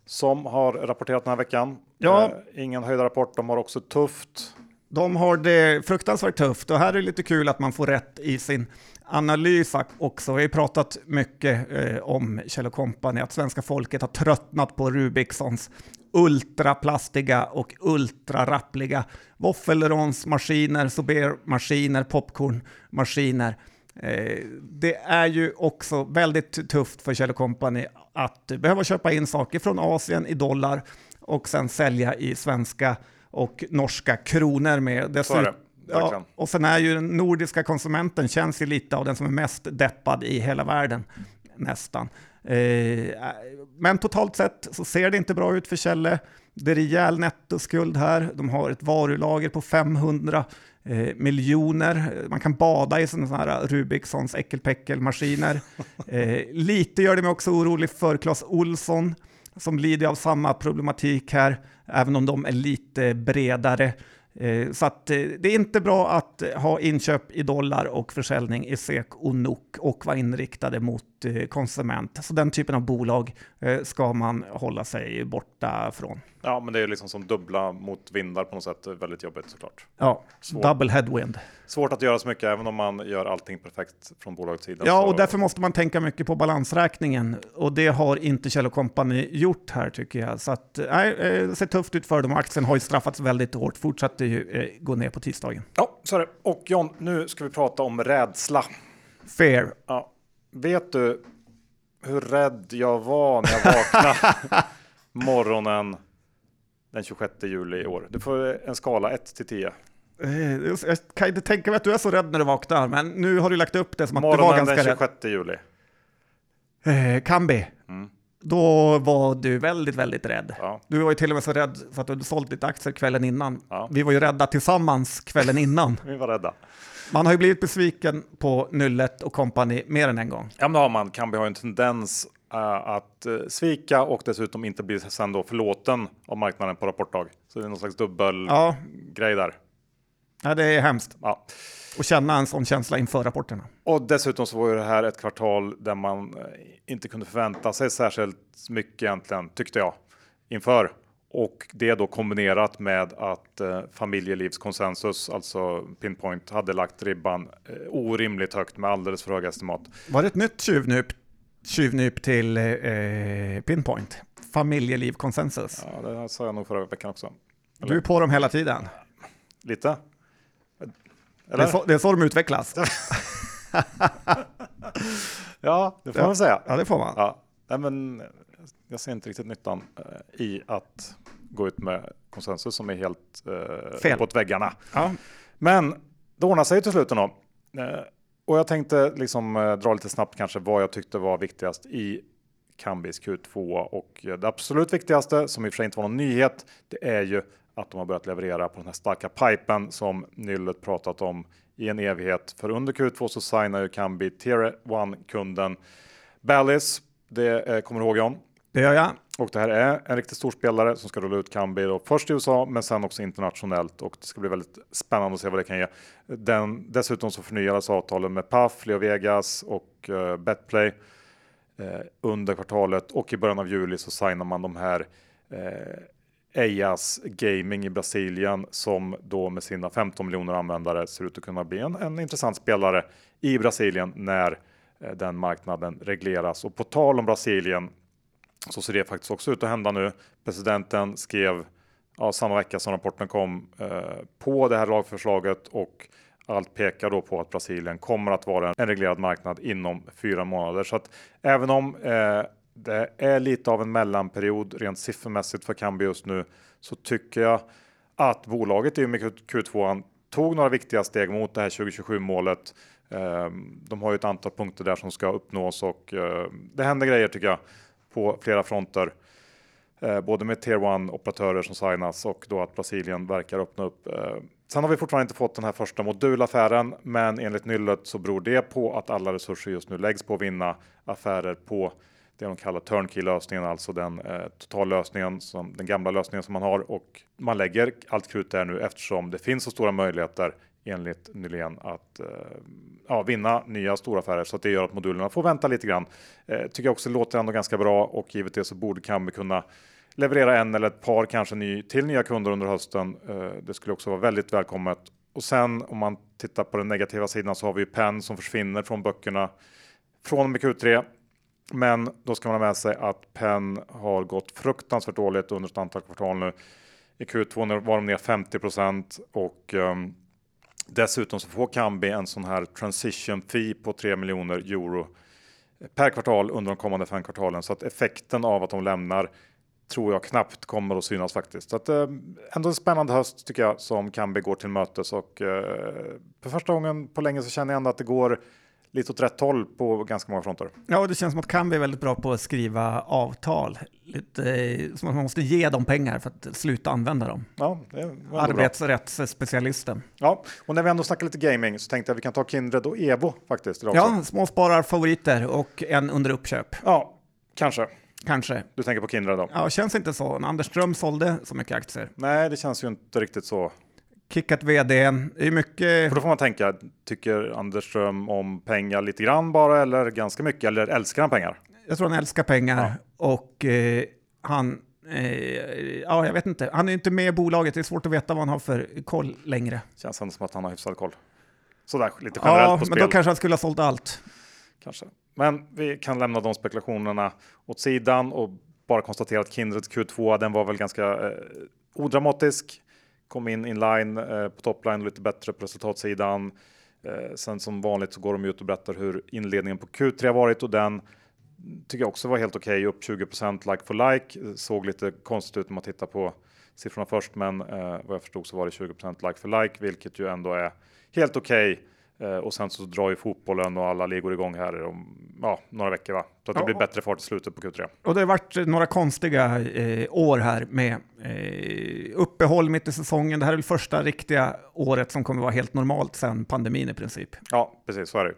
som har rapporterat den här veckan. Ja. Eh, ingen höjda rapport, de har också tufft. De har det fruktansvärt tufft och här är det lite kul att man får rätt i sin analys också. Vi har pratat mycket eh, om Kjell Company, att svenska folket har tröttnat på Rubiksons ultraplastiga och ultrarappliga våffelronsmaskiner, sobermaskiner, popcornmaskiner. Eh, det är ju också väldigt tufft för Kjell Company att behöva köpa in saker från Asien i dollar och sen sälja i svenska och norska kronor med. Dessutom. Ja, och sen är ju den nordiska konsumenten känns ju lite av den som är mest deppad i hela världen, nästan. Eh, men totalt sett så ser det inte bra ut för Kjelle. Det är rejäl nettoskuld här. De har ett varulager på 500 eh, miljoner. Man kan bada i sådana här Rubiksons äckelpäckelmaskiner. Eh, lite gör det mig också orolig för Clas Olsson som lider av samma problematik här, även om de är lite bredare. Eh, så att eh, det är inte bra att eh, ha inköp i dollar och försäljning i SEK och NOK och vara inriktade mot eh, konsument. Så den typen av bolag eh, ska man hålla sig borta från. Ja, men det är liksom som dubbla mot vindar på något sätt. Väldigt jobbigt såklart. Ja, Svårt. double headwind. Svårt att göra så mycket även om man gör allting perfekt från bolagets sida. Ja, så- och därför måste man tänka mycket på balansräkningen. Och det har inte Kjell Company gjort här tycker jag. Så att, nej, eh, det ser tufft ut för dem. Aktien har ju straffats väldigt hårt. Fortsatte ju eh, gå ner på tisdagen. Ja, så är det. Och John, nu ska vi prata om rädsla. Fair. Ja. Vet du hur rädd jag var när jag vaknade morgonen den 26 juli i år? Du får en skala 1 till 10. Eh, Jag kan inte tänka mig att du är så rädd när du vaknar, men nu har du lagt upp det som att du var Morgonen ganska den rädd. 26 juli. Eh, Kambi, Mm. då var du väldigt, väldigt rädd. Ja. Du var ju till och med så rädd så att du hade sålt lite aktier kvällen innan. Ja. Vi var ju rädda tillsammans kvällen innan. Vi var rädda. Man har ju blivit besviken på Nyllet och kompani mer än en gång. Ja, men det har man. Kambi har en tendens eh, att uh, svika och dessutom inte bli sen då förlåten av marknaden på rapportdag. Så det är någon slags dubbel Ja, grej där. ja det är hemskt Ja. att känna en sån känsla inför rapporterna. Och dessutom så var ju det här ett kvartal där man eh, inte kunde förvänta sig särskilt mycket egentligen, tyckte jag, inför. Och det då kombinerat med att eh, familjelivskonsensus, alltså Pinpoint, hade lagt ribban eh, orimligt högt med alldeles för höga estimat. Var det ett nytt tjuvnyp, tjuvnyp till eh, Pinpoint? Familjelivkonsensus. Ja, det sa jag nog förra veckan också. Du är på dem hela tiden. Lite? Det är, så, det är så de utvecklas. Ja, det får Ja. man säga. Ja, det får man. Ja, nej, men jag ser inte riktigt nyttan eh, i att gå ut med konsensus som är helt eh, Fel. uppåt väggarna. Ja. Men det ordnar sig till slut ändå. Eh, och jag tänkte liksom eh, dra lite snabbt kanske vad jag tyckte var viktigast i Kambis Q2 och det absolut viktigaste som i och för sig inte var någon nyhet. Det är ju att de har börjat leverera på den här starka pipen som Nyllet pratat om i en evighet. För under Q2 så signar ju Kambi Tier 1-kunden Ballis. Det eh, kommer du ihåg John? Det gör jag. Och det här är en riktigt stor spelare som ska rulla ut Kambi då först i USA men sen också internationellt och det ska bli väldigt spännande att se vad det kan ge. Den, dessutom så förnyades avtalen med Paf, Leo Vegas och uh, Betplay uh, under kvartalet och i början av juli så signar man de här eh, uh, Eias Gaming i Brasilien som då med sina 15 miljoner användare ser ut att kunna bli en, en intressant spelare i Brasilien när den marknaden regleras. Och på tal om Brasilien så ser det faktiskt också ut att hända nu. Presidenten skrev ja, samma vecka som rapporten kom eh, på det här lagförslaget och allt pekar då på att Brasilien kommer att vara en reglerad marknad inom fyra månader. Så att även om eh, det är lite av en mellanperiod rent siffermässigt för Kambi just nu så tycker jag att bolaget i och med Q2 tog några viktiga steg mot det här 2027 målet. Eh, de har ju ett antal punkter där som ska uppnås och eh, det händer grejer tycker jag på flera fronter. Eh, både med Tier 1-operatörer som signas och då att Brasilien verkar öppna upp. Eh, sen har vi fortfarande inte fått den här första modulaffären, men enligt Nyllet så beror det på att alla resurser just nu läggs på att vinna affärer på det de kallar turnkey-lösningen, alltså den eh, totallösningen, som, den gamla lösningen som man har och man lägger allt krut där nu eftersom det finns så stora möjligheter enligt Nylén att eh, ja, vinna nya stora affärer så att det gör att modulerna får vänta lite grann. Eh, tycker jag också låter ändå ganska bra och givet det så borde Kambi kunna leverera en eller ett par kanske ny, till nya kunder under hösten. Eh, det skulle också vara väldigt välkommet. Och sen om man tittar på den negativa sidan så har vi ju Penn som försvinner från böckerna från och med Q3. Men då ska man ha med sig att Penn har gått fruktansvärt dåligt under ett antal kvartal nu. I Q2 var de ner 50 procent och um, dessutom så får Kambi en sån här transition fee på 3 miljoner euro per kvartal under de kommande fem kvartalen så att effekten av att de lämnar tror jag knappt kommer att synas faktiskt. Så att, eh, ändå en spännande höst tycker jag som Kambi går till mötes och eh, för första gången på länge så känner jag ändå att det går lite åt rätt håll på ganska många fronter. Ja, och det känns som att Kambi är väldigt bra på att skriva avtal. Lite eh, som att man måste ge dem pengar för att sluta använda dem. Ja. Arbetsrättsspecialisten. Ja, och när vi ändå snackar lite gaming så tänkte jag att vi kan ta Kindred och Evo faktiskt. Ja, småspararfavoriter och en under uppköp. ja, kanske. Kanske. Du tänker på Kindred då? Ja, känns inte så. Anders Ström sålde så mycket aktier. Nej, det känns ju inte riktigt så. Kickat vd. Det är mycket... För då får man tänka, tycker Anders Ström om pengar lite grann bara eller ganska mycket eller älskar han pengar? Jag tror han älskar pengar och eh, han... Eh, ja, jag vet inte. Han är inte med i bolaget. Det är svårt att veta vad han har för koll längre. Känns ändå som att han har hyfsad koll. Sådär lite generellt Ja, på men spel. då kanske han skulle ha sålt allt. kanske. Men vi kan lämna de spekulationerna åt sidan och bara konstatera att Kindreds Q2 den var väl ganska eh, odramatisk. Kom in inline eh, på topline och lite bättre på resultatsidan. Eh, sen som vanligt så går de ut och berättar hur inledningen på Q3 har varit och den tycker jag också var helt okej. upp 20% like for like. Såg lite konstigt ut när man tittar på siffrorna först, men eh, vad jag förstod så var det 20% like for like, vilket ju ändå är helt okej. Okay och sen så drar ju fotbollen och alla ligor igång här om ja, några veckor, va? Så att det Ja. blir bättre fart i slutet på Q3. Och det har varit några konstiga eh, år här med eh, uppehåll mitt i säsongen. Det här är väl första riktiga året som kommer vara helt normalt sedan pandemin i princip. Ja, precis så är det.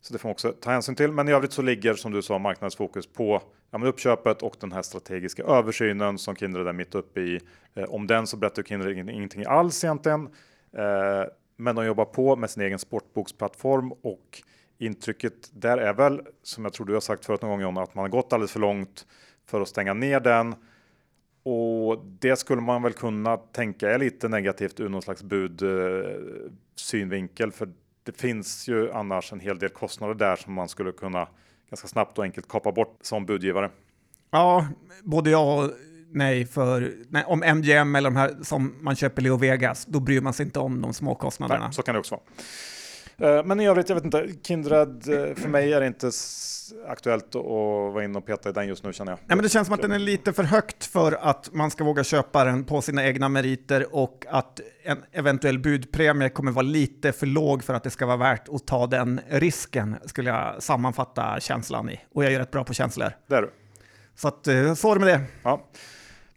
Så det får man också ta hänsyn till. Men i övrigt så ligger som du sa marknadsfokus på ja, men uppköpet och den här strategiska översynen som Kindred är mitt uppe i. Eh, om den så berättar Kindred ing- ingenting alls egentligen. Eh, men de jobbar på med sin egen sportboksplattform och intrycket där är väl som jag tror du har sagt förut någon gång John, att man har gått alldeles för långt för att stänga ner den. Och det skulle man väl kunna tänka är lite negativt ur någon slags bud eh, synvinkel. För det finns ju annars en hel del kostnader där som man skulle kunna ganska snabbt och enkelt kapa bort som budgivare. Ja, både jag och nej, för nej, om MGM eller de här som man köper Leo Vegas, då bryr man sig inte om de små kostnaderna. Nej, så kan det också vara. Eh, men i övrigt, jag vet inte, Kindred, eh, för mig är det inte aktuellt att vara inne och peta i den just nu känner jag. Nej, men det känns som att den är lite för högt för att man ska våga köpa den på sina egna meriter och att en eventuell budpremie kommer vara lite för låg för att det ska vara värt att ta den risken, skulle jag sammanfatta känslan i. Och jag är rätt bra på känslor. Det är du. Så att, eh, så är det med det. Ja.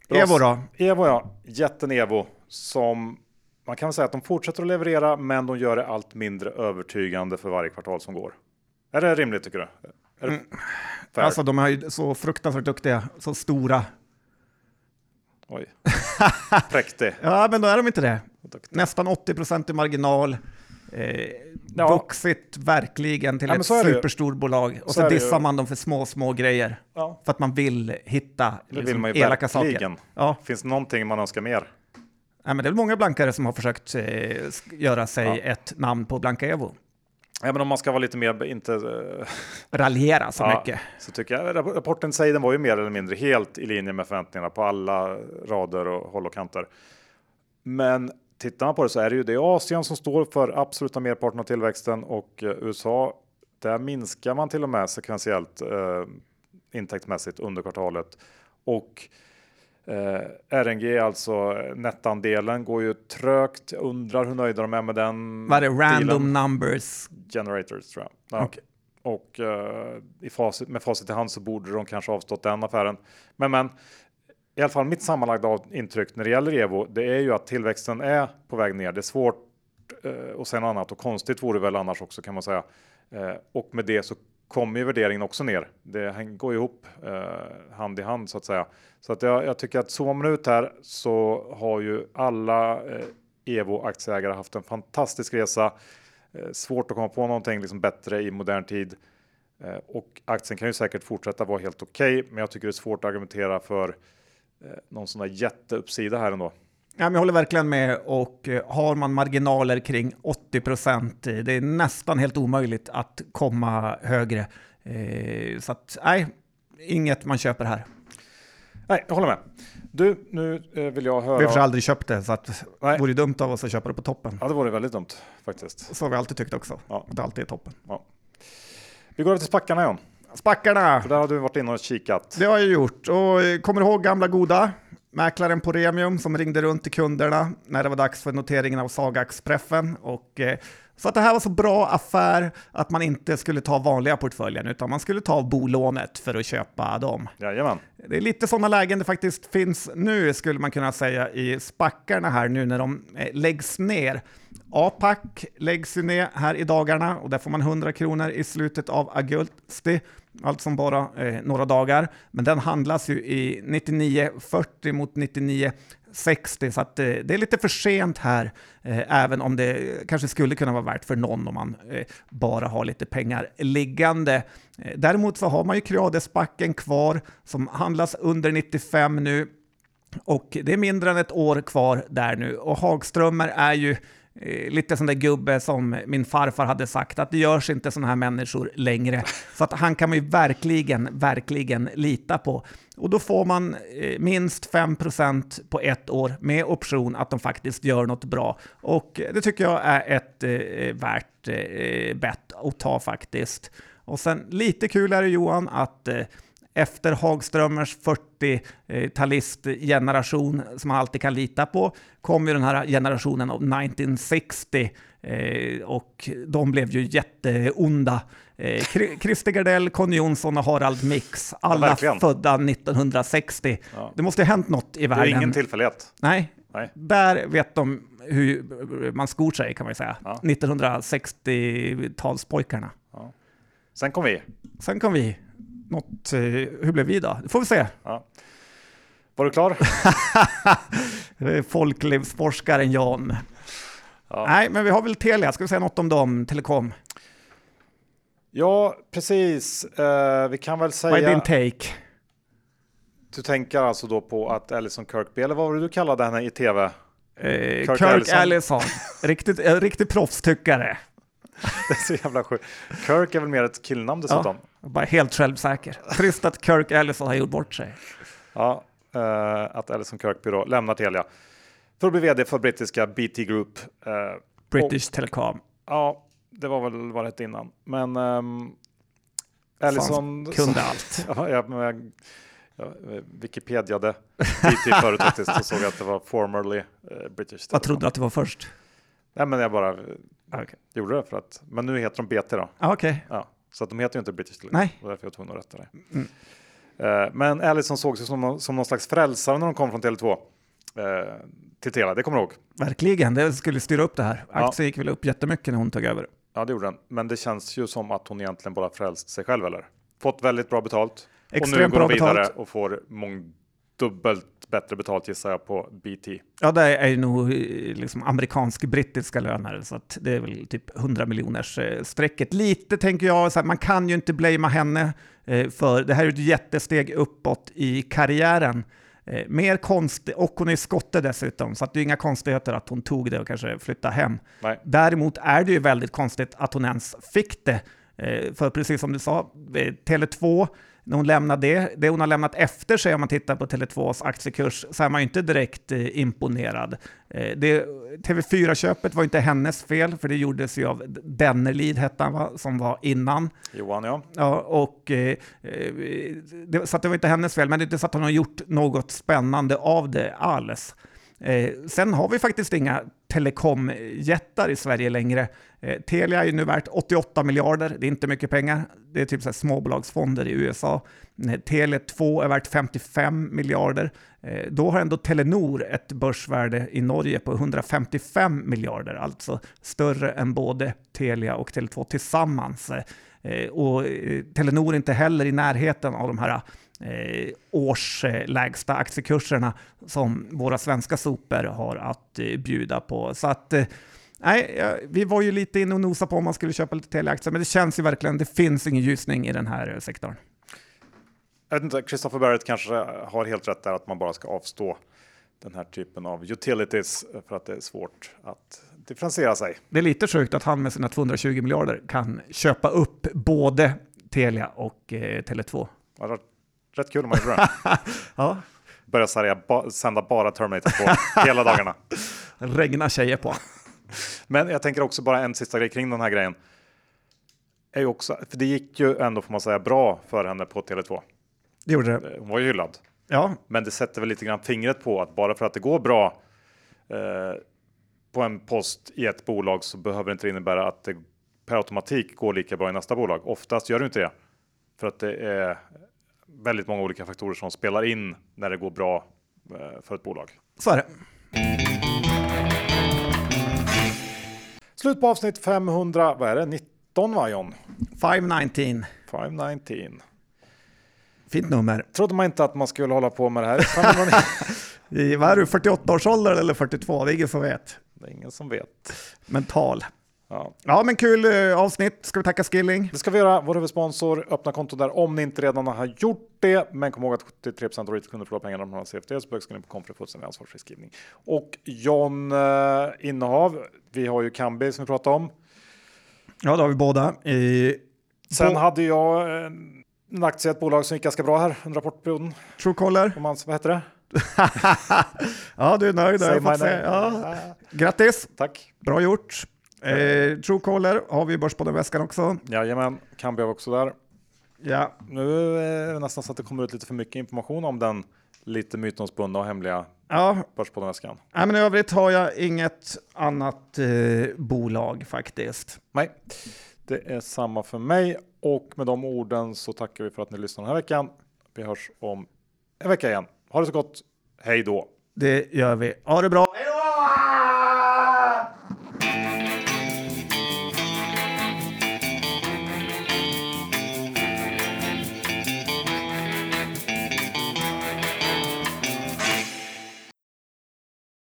Evo då? Evo ja, jätten Evo som man kan säga att de fortsätter att leverera, men de gör det allt mindre övertygande för varje kvartal som går. Är det rimligt tycker du? Mm. Alltså de är ju så fruktansvärt duktiga, så stora. Oj, präktig. ja, men då är de inte det. Nästan 80 procent i marginal. Eh, ja. Vuxit verkligen till ja, ett superstorbolag och så, så dissar man dem för små, små grejer. Ja. För att man vill hitta det liksom, vill elaka saker. Ja. Finns det någonting man önskar mer? Ja, men det är många blankare som har försökt eh, göra sig ja. ett namn på Blanka Evo. Ja, men om man ska vara lite mer, inte... Uh, Raljera så ja, mycket. Så tycker jag, rapporten säger den var ju mer eller mindre helt i linje med förväntningarna på alla rader och håll och kanter. Men tittar man på det så är det ju det Asien som står för absoluta merparten av tillväxten och uh, USA, där minskar man till och med sekventiellt uh, intäktsmässigt under kvartalet. Och Eh, RNG, alltså nettandelen, går ju trögt. Jag undrar hur nöjda de är med den. Vad är det? Random dealen. numbers? Generators tror jag. Ja. Okay. Och eh, i facit, med facit i hand så borde de kanske avstått den affären. Men, men i alla fall mitt sammanlagda intryck när det gäller Evo, det är ju att tillväxten är på väg ner. Det är svårt eh, sen annat och konstigt vore väl annars också kan man säga. Eh, och med det så kommer ju värderingen också ner. Det går ihop eh, hand i hand så att säga. Så att jag, jag tycker att zoomar man ut här så har ju alla eh, Evo aktieägare haft en fantastisk resa. Eh, svårt att komma på någonting liksom bättre i modern tid eh, och aktien kan ju säkert fortsätta vara helt okej, okay, men jag tycker det är svårt att argumentera för eh, någon sån där jätteuppsida här ändå. Ja, men jag håller verkligen med och eh, har man marginaler kring 80 procent, eh, det är nästan helt omöjligt att komma högre. Eh, så att nej, inget man köper här. Nej, jag håller med. Du, nu vill jag höra... Vi har aldrig köpt det, så att det vore dumt av oss att köpa det på toppen. Ja, det vore väldigt dumt faktiskt. Så har vi alltid tyckt också, ja. att det alltid är toppen. Ja. Vi går till spackarna John. Spackarna! För där har du varit inne och kikat. Det har jag gjort. Och kommer du ihåg gamla goda? Mäklaren på Remium som ringde runt till kunderna när det var dags för noteringen av Sagax-preffen. Och, eh, så att det här var så bra affär att man inte skulle ta vanliga portföljen utan man skulle ta bolånet för att köpa dem. Jajamän. Det är lite sådana lägen det faktiskt finns nu skulle man kunna säga i spackarna här nu när de eh, läggs ner. APAC läggs ju ner här i dagarna och där får man 100 kronor i slutet av augusti allt som bara eh, några dagar. Men den handlas ju i 99,40 mot 99,60 så att, eh, det är lite för sent här, eh, även om det kanske skulle kunna vara värt för någon om man eh, bara har lite pengar liggande. Eh, däremot så har man ju Creadesbacken kvar som handlas under 95 nu och det är mindre än ett år kvar där nu och Hagströmer är ju Eh, Eh, lite sån där gubbe som min farfar hade sagt, att det görs inte sådana här människor längre. Så att han kan man ju verkligen, verkligen lita på. Och då får man eh, minst 5% på ett år med option att de faktiskt gör något bra. Och det tycker jag är ett eh, värt eh, bett att ta faktiskt. Och sen lite kul är det Johan att eh, efter Hagströmers 40-talistgeneration som man alltid kan lita på kom ju den här generationen av 1960 eh, och de blev ju jätteonda. Eh, Christer Gardell, Conny Jonsson och Harald Mix, alla ja, födda 1960. Ja. Det måste ha hänt något i världen. Det är ingen tillfällighet. Nej. Nej. där vet de hur man skor sig kan man säga. Ja. 1960-talspojkarna. Ja. Sen kom vi. Sen kom vi något, eh, hur blev vi då? Det får vi se. Ja. Var du klar? Folklivsforskaren Jan. Ja. Nej, men vi har väl Telia, ska vi säga något om dem, Telekom? Ja, precis. Uh, vi kan väl säga... Vad är din take? Du tänker alltså då på att Ellison Kirkby, eller vad var det du kallade henne i tv? Uh, Kirk, Kirk Allison, Allison. riktigt, riktigt proffstyckare. Det är så jävla sjukt. Kirk är väl mer ett killnamn dessutom? Ja, bara helt självsäker. Trist att Kirk Ellison har gjort bort sig. Ja, uh, att Ellison Kirkby då lämnar Telia för att bli vd för brittiska BT Group. Uh, British och, Telecom. Ja, det var väl vad det hette innan. Men um, Allison kunde allt. ja, jag, jag, jag Wikipediade BT förut faktiskt och såg att det var formerly uh, British. Vad trodde du att det var först? Nej, men jag bara Okay. gjorde det för att, men nu heter de BT då. Ah, okay. Ja, så att de heter ju inte British Telecom. Nej. Det var därför jag var tvungen att rätta det. Mm. Uh, men Allison såg sig som, som någon slags frälsare när de kom från Tele2 uh, till Telia, det kommer du ihåg? Verkligen, det skulle styra upp det här. Ja. Aktien gick väl upp jättemycket när hon tog över. Ja, det gjorde den. Men det känns ju som att hon egentligen bara frälst sig själv, eller? Fått väldigt bra betalt. Extremt och nu går bra hon vidare betalt. och får mångdubbelt bättre betalt gissar jag på BT. Ja, det är ju nog eh, liksom amerikansk-brittiska löner, så att det är väl typ 100 miljoners eh, strecket. Lite tänker jag, så här, man kan ju inte blamea henne, eh, för det här är ett jättesteg uppåt i karriären. Mer konst, och hon är skotte dessutom, så att det är inga konstigheter att hon tog det och kanske flyttade hem. Nej. Däremot är det ju väldigt konstigt att hon ens fick det. För precis som du sa, eh, Tele2, när hon lämnade det, det hon har lämnat efter sig om man tittar på Tele2s aktiekurs, så är man ju inte direkt eh, imponerad. Eh, Det, TV4-köpet var inte hennes fel, för det gjordes ju av Dennerlid, hette han va, som var innan. Johan, ja. Ja, och, eh, eh, det, så det var inte hennes fel, men det är inte så att hon har gjort något spännande av det alls. Eh, sen har vi faktiskt inga telekomjättar i Sverige längre. Eh, Telia är ju nu värt 88 miljarder, det är inte mycket pengar. Det är typ så här småbolagsfonder i USA. Eh, Tele2 är värt 55 miljarder. Eh, då har ändå Telenor ett börsvärde i Norge på 155 miljarder, alltså större än både Telia och Tele2 tillsammans. Eh, och eh, Telenor är inte heller i närheten av de här eh, årslägsta aktiekurserna som våra svenska sopor har att eh, bjuda på. Så att eh, Nej, vi var ju lite inne och nosade på om man skulle köpa lite Telia-aktier, men det känns ju verkligen, det finns ingen ljusning i den här eh, sektorn. Jag vet inte, Christopher Barrett kanske har helt rätt där att man bara ska avstå den här typen av utilities för att det är svårt att differentiera sig. Det är lite sjukt att han med sina 220 miljarder kan köpa upp både Telia och eh, Tele2. Rätt kul om man gjorde det. Ja, Börja sälja, ba, sända bara Terminator på hela dagarna. regna tjejer på. Men jag tänker också bara en sista grej kring den här grejen. Är också, för det gick ju ändå får man säga bra för henne på Tele2. Det gjorde det. Eh, Hon var ju hyllad. Ja, Men det sätter väl lite grann fingret på att bara för att det går bra eh, på en post i ett bolag så behöver det inte innebära att det per automatik går lika bra i nästa bolag. Oftast gör det inte det. För att det är väldigt många olika faktorer som spelar in när det går bra eh, för ett bolag. så är det. Slut på avsnitt 500, vad är det? 19 va John? 519. 519. Fint nummer. Trodde man inte att man skulle hålla på med det här. 509. I, vad är du, 48 års ålder eller 42? Det är ingen som vet. det är ingen som vet. Mental. Ja. Ja, men kul eh, avsnitt. Ska vi tacka Skilling? Det ska vi göra. Vår huvudsponsor, öppna konto där om ni inte redan har gjort det. Men kom ihåg att 73% av retailkunder förlorar pengar om de har CFD, så ni på kom för fullständig ansvarsfri skrivning. Och John eh, innehav, vi har ju Kambi som vi pratade om. Ja, det har vi båda. I Sen På- hade jag eh, en aktie i ett bolag som gick ganska bra här under rapportperioden. Truecaller. Om man, vad heter det? ja, du är nöjd. Se. name. Ja. Grattis, Tack. bra gjort. Eh, Truecaller har vi i Börspodden-väskan också. Jajamän, Kambi också där. Ja, Nu är det nästan så att det kommer ut lite för mycket information om den lite mytomspunna och hemliga ja. Börspodden-väskan. Nej, men i övrigt har jag inget annat eh, bolag faktiskt. Nej, det är samma för mig och med de orden så tackar vi för att ni lyssnar den här veckan. Vi hörs om en vecka igen. Ha det så gott. Hej då! Det gör vi. Ha det bra.